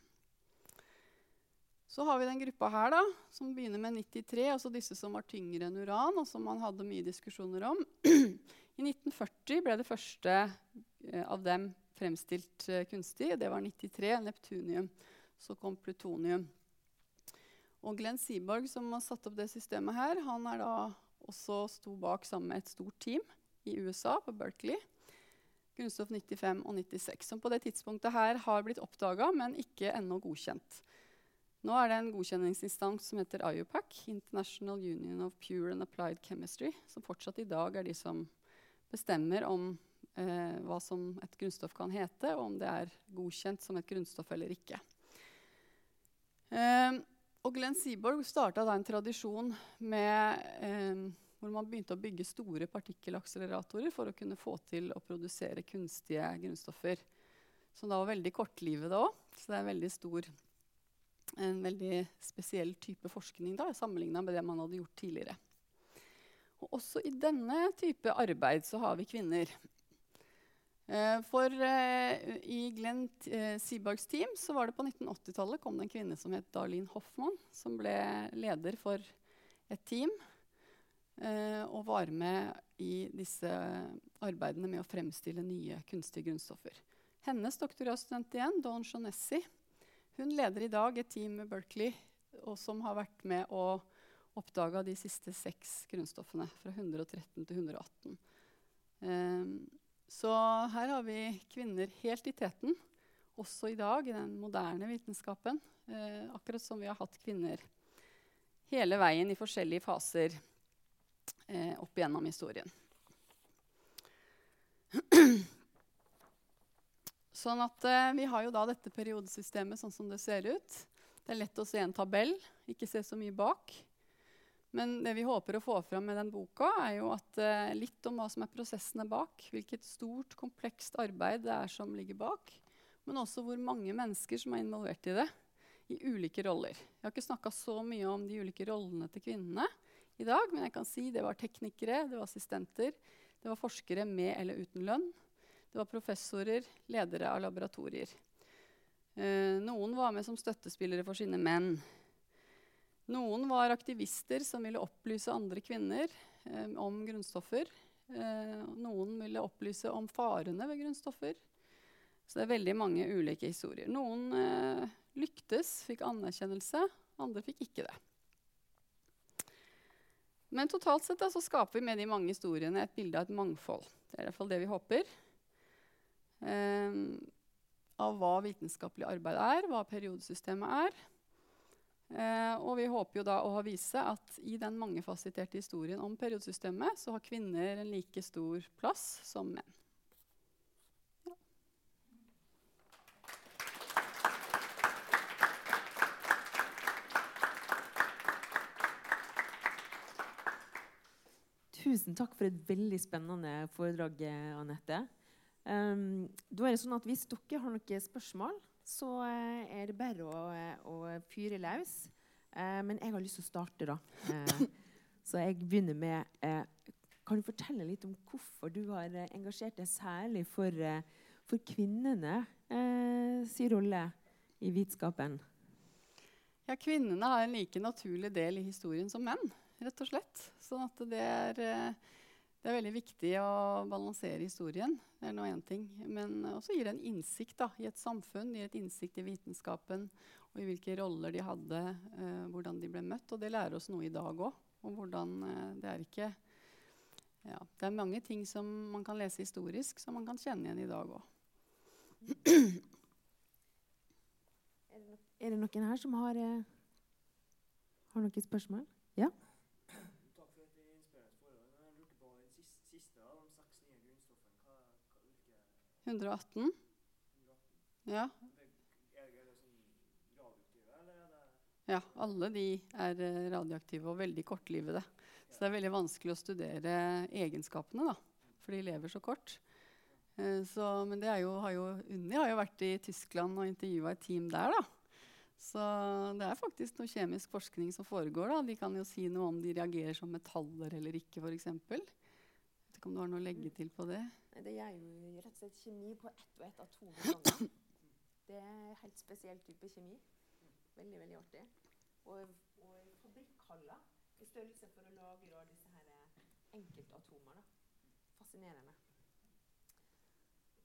Så har vi den gruppa her da, som begynner med 93, altså disse som var tyngre enn uran, og som man hadde mye diskusjoner om. I 1940 ble det første eh, av dem fremstilt eh, kunstig. Det var 93, neptunium. Så kom plutonium. Og Glenn Seaborg, som har satt opp det systemet her, han er da også sto bak sammen med et stort team i USA, på Berkeley. Grunnstoff 95 og 96, som på det tidspunktet her har blitt oppdaga, men ikke ennå godkjent. Nå er det en godkjenningsinstans som heter IUPAC, International Union of Pure and Applied Chemistry, som fortsatt i dag er de som bestemmer om eh, hva som et grunnstoff kan hete, og om det er godkjent som et grunnstoff eller ikke. Eh, og Glenn Seaborg starta en tradisjon med, eh, hvor man begynte å bygge store partikkelakseleratorer for å kunne få til å produsere kunstige grunnstoffer. Som da var veldig kortlivede òg. Så det er veldig stor, en veldig spesiell type forskning sammenligna med det man hadde gjort tidligere. Og også i denne type arbeid så har vi kvinner. Eh, for eh, i Glenn eh, Seaborgs team så var det på 1980-tallet kom det en kvinne som het Darlene Hoffmann, som ble leder for et team. Og var med i disse arbeidene med å fremstille nye kunstige grunnstoffer. Hennes doktorgradsstudent igjen, Dawn Shaughnessy, hun leder i dag et team med Berkeley og som har vært med å oppdaga de siste seks grunnstoffene, fra 113 til 118. Um, så her har vi kvinner helt i teten, også i dag, i den moderne vitenskapen. Eh, akkurat som vi har hatt kvinner hele veien i forskjellige faser eh, opp gjennom historien. Sånn at eh, Vi har jo da dette periodesystemet sånn som det ser ut. Det er lett å se en tabell, ikke se så mye bak. Men det vi håper å få fram med den boka, er jo at uh, litt om hva som er prosessene bak. Hvilket stort, komplekst arbeid det er som ligger bak. Men også hvor mange mennesker som er involvert i det. I ulike roller. Jeg har ikke snakka så mye om de ulike rollene til kvinnene i dag, men jeg kan si det var teknikere, det var assistenter, det var forskere med eller uten lønn. Det var professorer, ledere av laboratorier. Uh, noen var med som støttespillere for sine menn. Noen var aktivister som ville opplyse andre kvinner eh, om grunnstoffer. Eh, noen ville opplyse om farene ved grunnstoffer. Så det er veldig mange ulike historier. Noen eh, lyktes, fikk anerkjennelse. Andre fikk ikke det. Men totalt sett da, så skaper vi med de mange historiene et bilde av et mangfold. Det er i hvert fall det vi håper. Eh, av hva vitenskapelig arbeid er, hva periodesystemet er. Eh, og vi håper jo da å vise at i den mangefasetterte historien om periodesystemet, så har kvinner en like stor plass som menn. Tusen takk for et veldig spennende foredrag, Anette. Um, sånn Hvis dere har noen spørsmål, så eh, er det bare å, eh, å fyre løs. Eh, men jeg har lyst til å starte, da. Eh, så jeg begynner med eh, Kan du fortelle litt om hvorfor du har eh, engasjert deg særlig for, for kvinnene sin rolle i vitenskapen? Ja, kvinnene har en like naturlig del i historien som menn, rett og slett. Sånn at det er det er veldig viktig å balansere historien. Det er noe en ting. Men også gir det en innsikt da, i et samfunn, gir et innsikt i vitenskapen og i hvilke roller de hadde, uh, hvordan de ble møtt. Og det lærer oss noe i dag òg. Om hvordan uh, det er ikke ja, Det er mange ting som man kan lese historisk, som man kan kjenne igjen i dag òg. Er det noen her som har, eh, har noen spørsmål? Ja? 118? Ja. Ja, alle de er eh, radioaktive og veldig kortlivede. Så det er veldig vanskelig å studere egenskapene, da, for de lever så kort. Eh, så, men jo, har jo, Unni har jo vært i Tyskland og intervjua et team der. da. Så det er faktisk noe kjemisk forskning som foregår. da. De kan jo si noe om de reagerer som metaller eller ikke, f.eks. Vet ikke om du har noe å legge til på det? Det er jo rett og slett kjemi på ett og ett atom. i gangen. Det er helt spesiell type kjemi. Veldig, veldig artig. Og, og fabrikkhaller i størrelse for å lage da, disse her eh, enkeltatomer. Da. Fascinerende.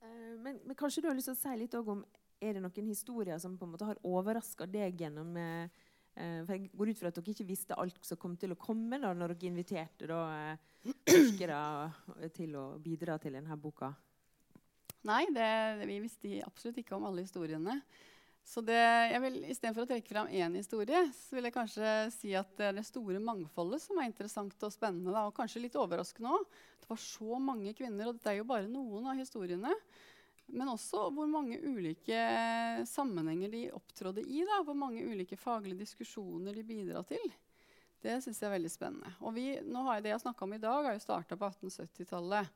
Uh, men, men kanskje du har lyst til å si litt om Er det noen historier som på en måte har overraska deg gjennom eh, For jeg går ut fra at dere ikke visste alt som kom til å komme da når dere inviterte da, eh, forskere til å bidra til denne boka. Nei, det, vi visste absolutt ikke om alle historiene. Så det, jeg vil, Istedenfor å trekke fram én historie, så vil jeg kanskje si at det er det store mangfoldet som er interessant og spennende. Da, og kanskje litt overraskende òg. Det var så mange kvinner, og dette er jo bare noen av historiene. Men også hvor mange ulike sammenhenger de opptrådde i. Da, hvor mange ulike faglige diskusjoner de bidra til. Det syns jeg er veldig spennende. Og vi, jeg, Det jeg snakka om i dag, har jo starta på 1870-tallet.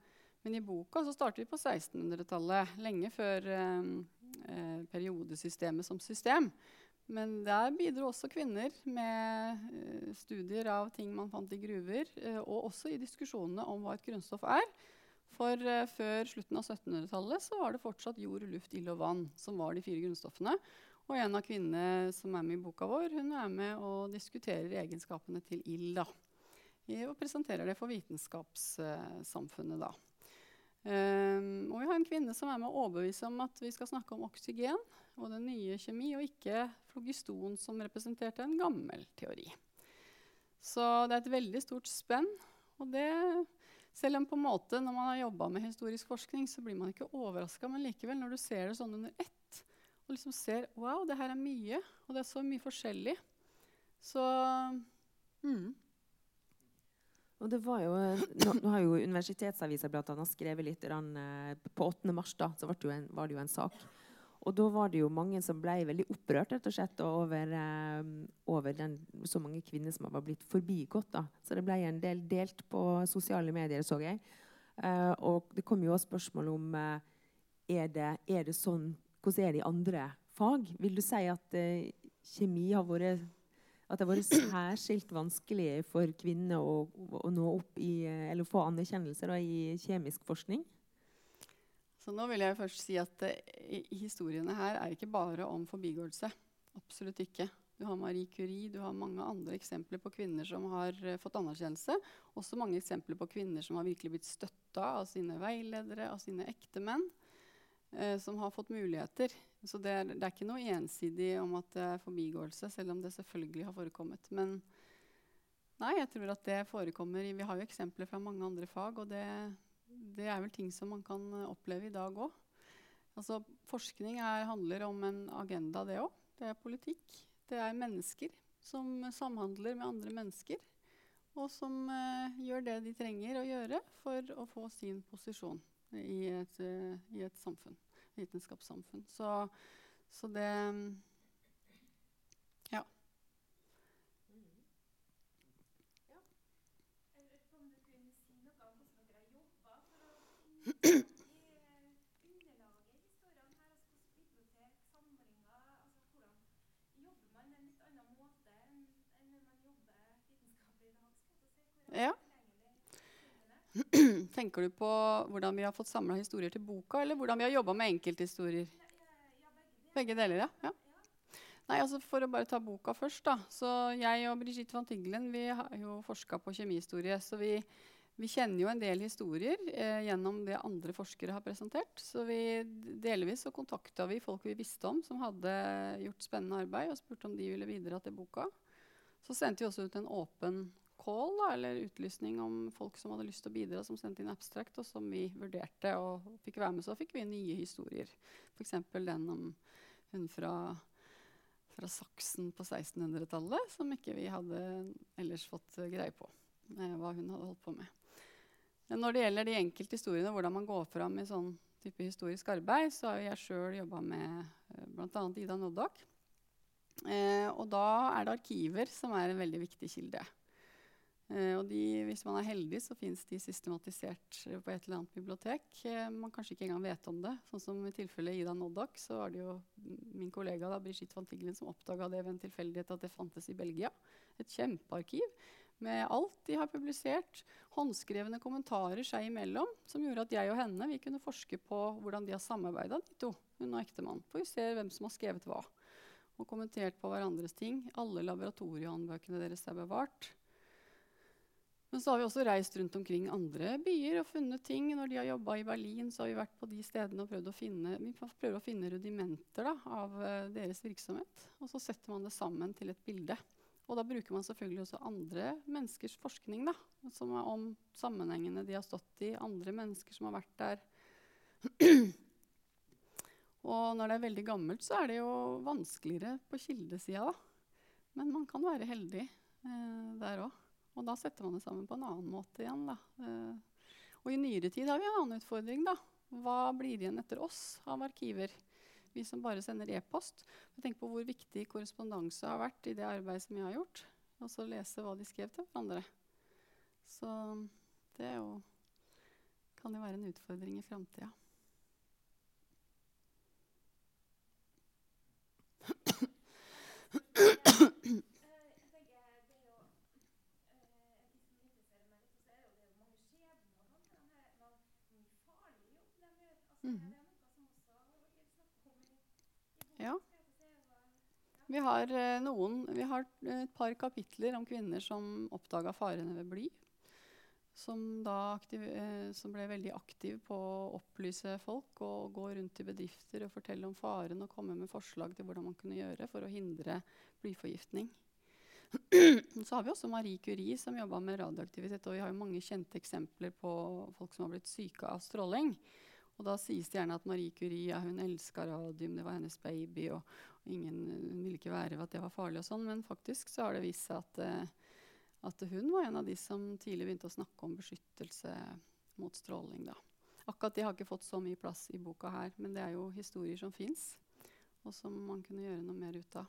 Men i boka så starter vi på 1600-tallet, lenge før eh, eh, periodesystemet som system. Men der bidro også kvinner med eh, studier av ting man fant i gruver, eh, og også i diskusjonene om hva et grunnstoff er. For uh, før slutten av 1700-tallet så var det fortsatt jord, luft, ild og vann som var de fire grunnstoffene. Og en av kvinnene som er med i boka vår, hun er med og diskuterer egenskapene til ild. Og presenterer det for vitenskapssamfunnet. da. Um, og vi har en kvinne som er med å overbevise om at vi skal snakke om oksygen og den nye kjemi, og ikke flogiston, som representerte en gammel teori. Så det er et veldig stort spenn. Og det, selv om på en måte når man har jobba med historisk forskning, så blir man ikke overraska, men likevel, når du ser det sånn under ett, og liksom ser wow, det her er mye, og det er så mye forskjellig, så mm. Og det var jo, nå, nå har jo Universitetsavisa blant annet skrevet litt eh, På 8. mars da, så var det, jo en, var det jo en sak. Og da var det jo mange som ble veldig opprørt rett og slett, over, eh, over den, så mange kvinner som var blitt forbigått. da. Så det ble en del delt på sosiale medier, så jeg. Eh, og det kom jo også spørsmål om eh, er, det, er det sånn Hvordan er det i andre fag? Vil du si at eh, kjemi har vært at det har vært særskilt vanskelig for kvinner å, å nå opp i, eh, eller få anerkjennelse da, i kjemisk forskning? Så nå vil jeg først si at eh, historiene her er ikke bare om forbigåelse. Absolutt ikke. Du har Marie Curie, du har mange andre eksempler på kvinner som har eh, fått anerkjennelse. Også mange eksempler på kvinner som har virkelig blitt støtta av sine veiledere, av sine ektemenn. Eh, som har fått muligheter. Så det er, det er ikke noe ensidig om at det er forbigåelse, selv om det selvfølgelig har forekommet. Men nei, jeg tror at det forekommer Vi har jo eksempler fra mange andre fag, og det, det er vel ting som man kan eh, oppleve i dag òg. Altså, forskning er, handler om en agenda, det òg. Det er politikk. Det er mennesker som samhandler med andre mennesker. Og som eh, gjør det de trenger å gjøre for å få sin posisjon i et, eh, i et samfunn. Vitenskapssamfunn. Så, så det Ja. Ja. Tenker du på hvordan vi har fått samla historier til boka, eller hvordan vi har jobba med enkelthistorier? Begge deler, ja. ja. Nei, altså For å bare ta boka først. da. Så Jeg og Brigitte van Tingelen vi har jo forska på kjemihistorie. Så vi, vi kjenner jo en del historier eh, gjennom det andre forskere har presentert. Så vi delvis så kontakta vi folk vi visste om som hadde gjort spennende arbeid, og spurte om de ville bidra til boka. Så sendte vi også ut en åpen call, da, eller utlysning om folk som hadde lyst til å bidra, som sendte inn abstract, og som vi vurderte og fikk være med. Så fikk vi nye historier. F.eks. den om hun fra, fra Saksen på 1600-tallet, som ikke vi hadde ellers fått uh, greie på eh, hva hun hadde holdt på med. Når det gjelder de enkelte historiene, hvordan man går fram i sånn type historisk arbeid, så har jeg sjøl jobba med uh, bl.a. Ida Noddak. Eh, og da er det arkiver som er en veldig viktig kilde. Eh, og de, hvis man er heldig, så fins de systematisert på et eller annet bibliotek. Eh, man kanskje ikke engang vet om det. Sånn som i tilfellet Ida Noddak, så var det jo min kollega da, Brigitte van Tiglen som oppdaga det ved en tilfeldighet at det fantes i Belgia. Et kjempearkiv med alt de har publisert. Håndskrevne kommentarer seg imellom, som gjorde at jeg og henne vi kunne forske på hvordan de har samarbeida, de to, hun og ektemann. For vi ser hvem som har skrevet hva og kommentert på hverandres ting. Alle laboratoriehåndbøkene deres er bevart. Men så har vi også reist rundt omkring andre byer og funnet ting. Når de har jobba i Berlin, så har vi vært på de stedene og prøvd å finne, vi prøver å finne rudimenter da, av uh, deres virksomhet. Og så setter man det sammen til et bilde. Og da bruker man selvfølgelig også andre menneskers forskning da, som er om sammenhengene de har stått i, andre mennesker som har vært der. Og når det er veldig gammelt, så er det jo vanskeligere på kildesida. Men man kan være heldig eh, der òg. Og da setter man det sammen på en annen måte igjen. Da. Eh, og i nyere tid har vi en annen utfordring. da. Hva blir igjen etter oss av arkiver? Vi som bare sender e-post. Tenk på hvor viktig korrespondanse har vært i det arbeidet som jeg har gjort. Og så lese hva de skrev til hverandre. Så det jo, kan jo være en utfordring i framtida. Mm. Ja. Vi har, eh, noen, vi har et par kapitler om kvinner som oppdaga farene ved bly. Som, aktiv, eh, som, ble veldig aktiv på å opplyse folk og gå rundt i bedrifter og fortelle om faren og komme med forslag til hvordan man kunne gjøre for å hindre blyforgiftning. Så har vi også Marie Curie som jobba med radioaktivitet. Og vi har mange kjente eksempler på folk som har blitt syke av stråling. Og da sies det gjerne at Marie Curie ja, hun elska radium, det var hennes baby, og ingen hun ville ikke være ved at det var farlig. og sånn, Men faktisk så har det vist seg at, uh, at, hun var en av de som tidlig begynte å snakke om beskyttelse mot stråling. da. Akkurat de har ikke fått så mye plass i boka her, men det er jo historier som fins, og som man kunne gjøre noe mer ut av.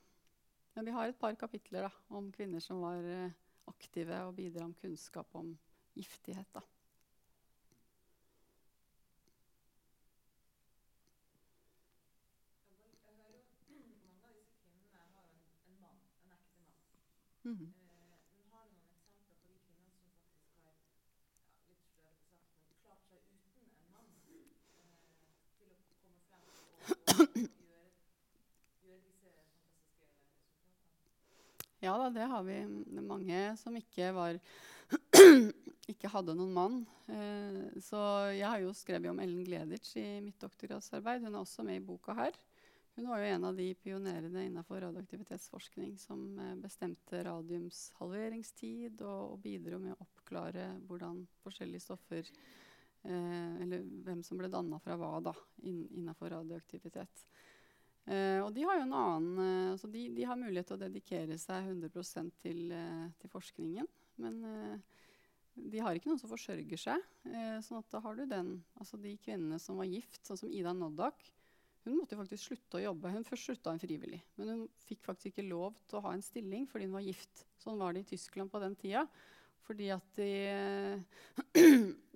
Men vi har et par kapitler da, om kvinner som var uh, aktive og bidra om kunnskap om giftighet. da. Mm. men har du noen eksempler på de kvinnene som faktisk har ja, litt sløvete sagt, men klart seg uten en mann eh, til å komme frem og, og, og gjøre, gjøre, disse fantastiske resultatene? Ja da, det har vi. Det er mange som ikke var ikke hadde noen mann. Eh, så jeg har jo skrevet om Ellen Gleditsch i mitt doktorgradsarbeid. Hun er også med i boka her. Hun var jo en av de pionerene innenfor radioaktivitetsforskning som eh, bestemte radiums halveringstid og, og bidro med å oppklare hvordan forskjellige stoffer eh, Eller hvem som ble danna fra hva da, inn, innenfor radioaktivitet. Eh, og de har jo en annen, eh, så de, de, har mulighet til å dedikere seg 100 til, eh, til forskningen. Men de har ikke noen som forsørger seg. sånn at da har du den, altså de kvinnene som var gift, sånn som Ida Noddak hun måtte faktisk slutte å jobbe. Hun Først slutta hun frivillig, men hun fikk faktisk ikke lov til å ha en stilling fordi hun var gift. Sånn var det i Tyskland på den tida. Fordi at de,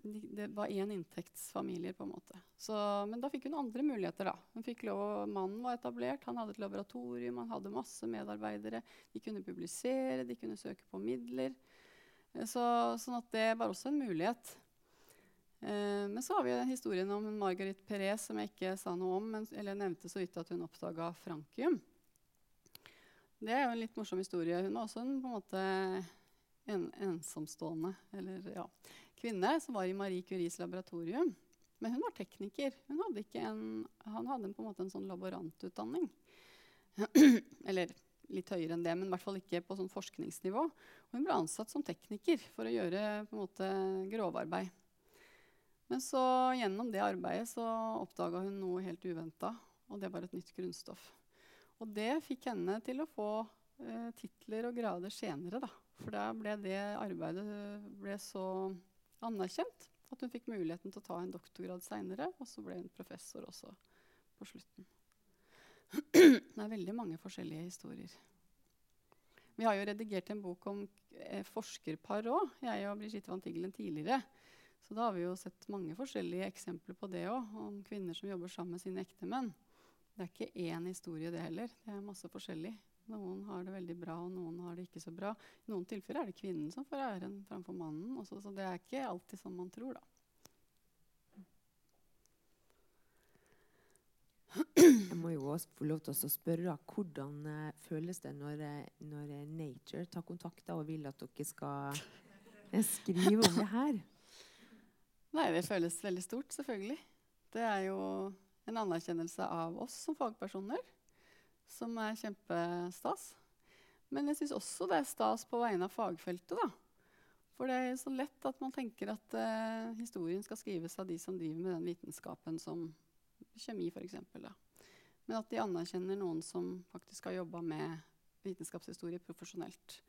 de, det var én inntektsfamilier, på en måte. Så, men da fikk hun andre muligheter, da. Hun fikk lov, Mannen var etablert, han hadde et laboratorium, han hadde masse medarbeidere. De kunne publisere, de kunne søke på midler. Så, sånn at det var også en mulighet. Eh, men så har vi historien om Margaret Perez, som jeg ikke sa noe om, men, eller nevnte så vidt at hun oppdaga frankium. Det er jo en litt morsom historie. Hun var også en, en måte en ensomstående eller, ja, kvinne som var i Marie Curies laboratorium. Men hun var tekniker. Hun hadde en, han hadde en, på en måte en sånn laborantutdanning. eller litt høyere enn det, men i hvert fall ikke på sånn forskningsnivå. Og hun ble ansatt som tekniker for å gjøre måte grovarbeid. Men så gjennom det arbeidet så oppdaga hun noe helt uventa, og det var et nytt grunnstoff. Og det fikk henne til å få eh, titler og grader senere, da. For da ble det arbeidet ble så anerkjent at hun fikk muligheten til å ta en doktorgrad seinere, og så ble hun professor også på slutten. Det er veldig mange forskjellige historier. Vi har jo redigert en bok om eh, forskerpar òg, jeg og Brigitte van Tigelen tidligere. Så da har vi jo sett mange forskjellige eksempler på det òg, om kvinner som jobber sammen med sine ektemenn. Det er ikke én historie, det heller. Det er masse forskjellig. Noen har det veldig bra, og noen har det ikke så bra. I noen tilfeller er det kvinnen som får æren framfor mannen. Også, så det er ikke alltid sånn man tror, da. Jeg må jo også få lov til å spørre hvordan eh, føles det når, eh, når Nature tar kontakt og vil at dere skal eh, skrive om det her? Nei, det føles veldig stort, selvfølgelig. Det er jo en anerkjennelse av oss som fagpersoner, som er kjempestas. Men jeg syns også det er stas på vegne av fagfeltet, da. For det er så lett at man tenker at uh, historien skal skrives av de som driver med den vitenskapen som kjemi, f.eks. Men at de anerkjenner noen som faktisk har jobba med vitenskapshistorie profesjonelt.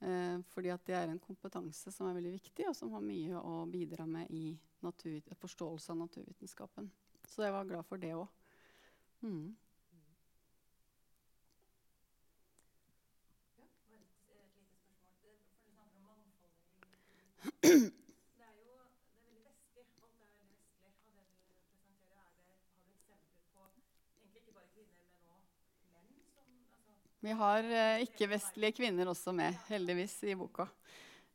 Eh, fordi at det er en kompetanse som er veldig viktig, og som har mye å bidra med i forståelse av naturvitenskapen. Så jeg var glad for det òg. Mm. Bare et, et lite spørsmål. Det, for du snakker om mangfoldet i Det er jo det er veldig vestlig. Alt er veldig vestlig av det du presenterer. Er det, har du eksempler på egentlig ikke bare kvinner, men òg menn som altså, Vi har eh, ikke-vestlige kvinner også med, heldigvis, i boka.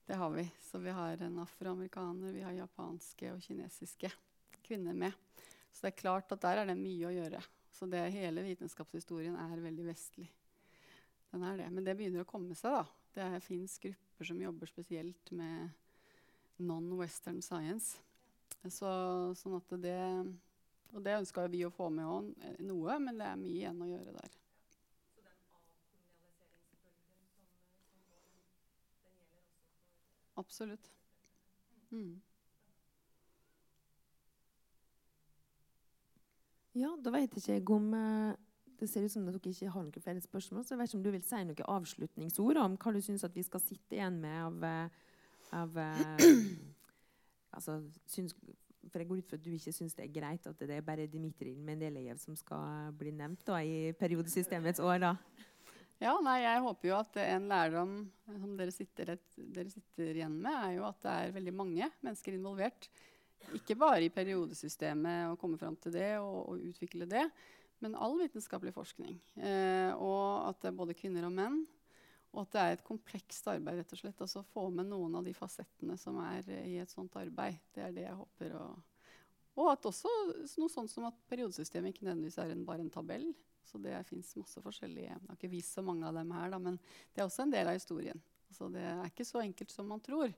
Det har vi. Så vi har en afroamerikaner, vi har japanske og kinesiske kvinner med. Så det er klart at der er det mye å gjøre. Så det, hele vitenskapshistorien er veldig vestlig. Den er det. Men det begynner å komme seg, da. Det fins grupper som jobber spesielt med non-western science. Så, sånn at det Og det ønska vi å få med òg, noe, men det er mye igjen å gjøre der. så den avkolonialiseringsbølgen som, eh, som går, den, den gjelder også for Absolutt. Mm. Ja, da ikke jeg om eh, Det ser ut som dere ikke har noen flere spørsmål. Så jeg vet ikke om du vil si noen avslutningsord om hva du syns vi skal sitte igjen med av, eh, av eh, altså, syns, For jeg går ut fra at du ikke syns det er greit at det er bare Dmitrij Mendelejev som skal bli nevnt da, i periodesystemets år. da. Ja, nei, jeg håper jo at en lærdom som dere sitter, et, dere sitter igjen med, er jo at det er veldig mange mennesker involvert. Ikke bare i periodesystemet å komme fram til det og, og utvikle det, men all vitenskapelig forskning. Eh, og at det er både kvinner og menn. Og at det er et komplekst arbeid. rett og slett. Altså Få med noen av de fasettene som er i et sånt arbeid. Det er det jeg håper. Og, og at også noe sånt som at periodesystemet ikke nødvendigvis er en, bare en tabell. Så det fins masse forskjellige Jeg har ikke vist så mange av dem her, da, men det er også en del av historien. Altså det er ikke så enkelt som man tror.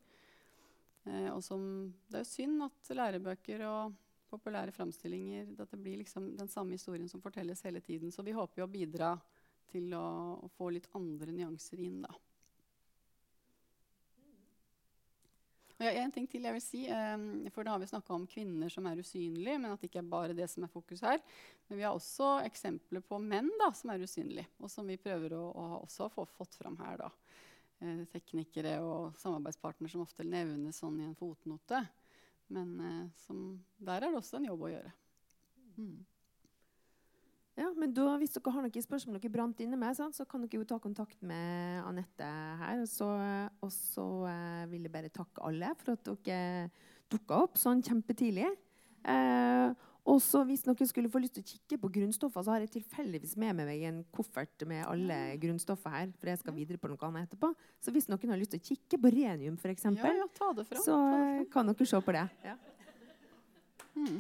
Eh, og som, det er jo synd at lærebøker og populære framstillinger at det blir liksom den samme historien som fortelles hele tiden. Så vi håper jo å bidra til å, å få litt andre nyanser inn, da. Og en ting til jeg vil si, eh, for da har vi snakka om kvinner som er usynlige, men at det ikke er bare det som er fokus her. Men vi har også eksempler på menn da, som er usynlige, og som vi prøver å, å få fått fram her. da. Eh, teknikere og samarbeidspartnere som ofte nevnes sånn i en fotnote. Men eh, som, der er det også en jobb å gjøre. Mm. Ja, men da, Hvis dere har noen spørsmål dere brant inne med, sant, så kan dere jo ta kontakt med Anette her. Og så, og så eh, vil jeg bare takke alle for at dere dukka opp sånn kjempetidlig. Eh, og så Hvis dere skulle få lyst til å kikke på grunnstoffer, så har jeg tilfeldigvis med meg en koffert med alle grunnstoffer her. For jeg skal videre på noe annet etterpå. Så hvis noen har lyst til å kikke på renium, f.eks., Ja, ja, så kan dere se på det. Mm.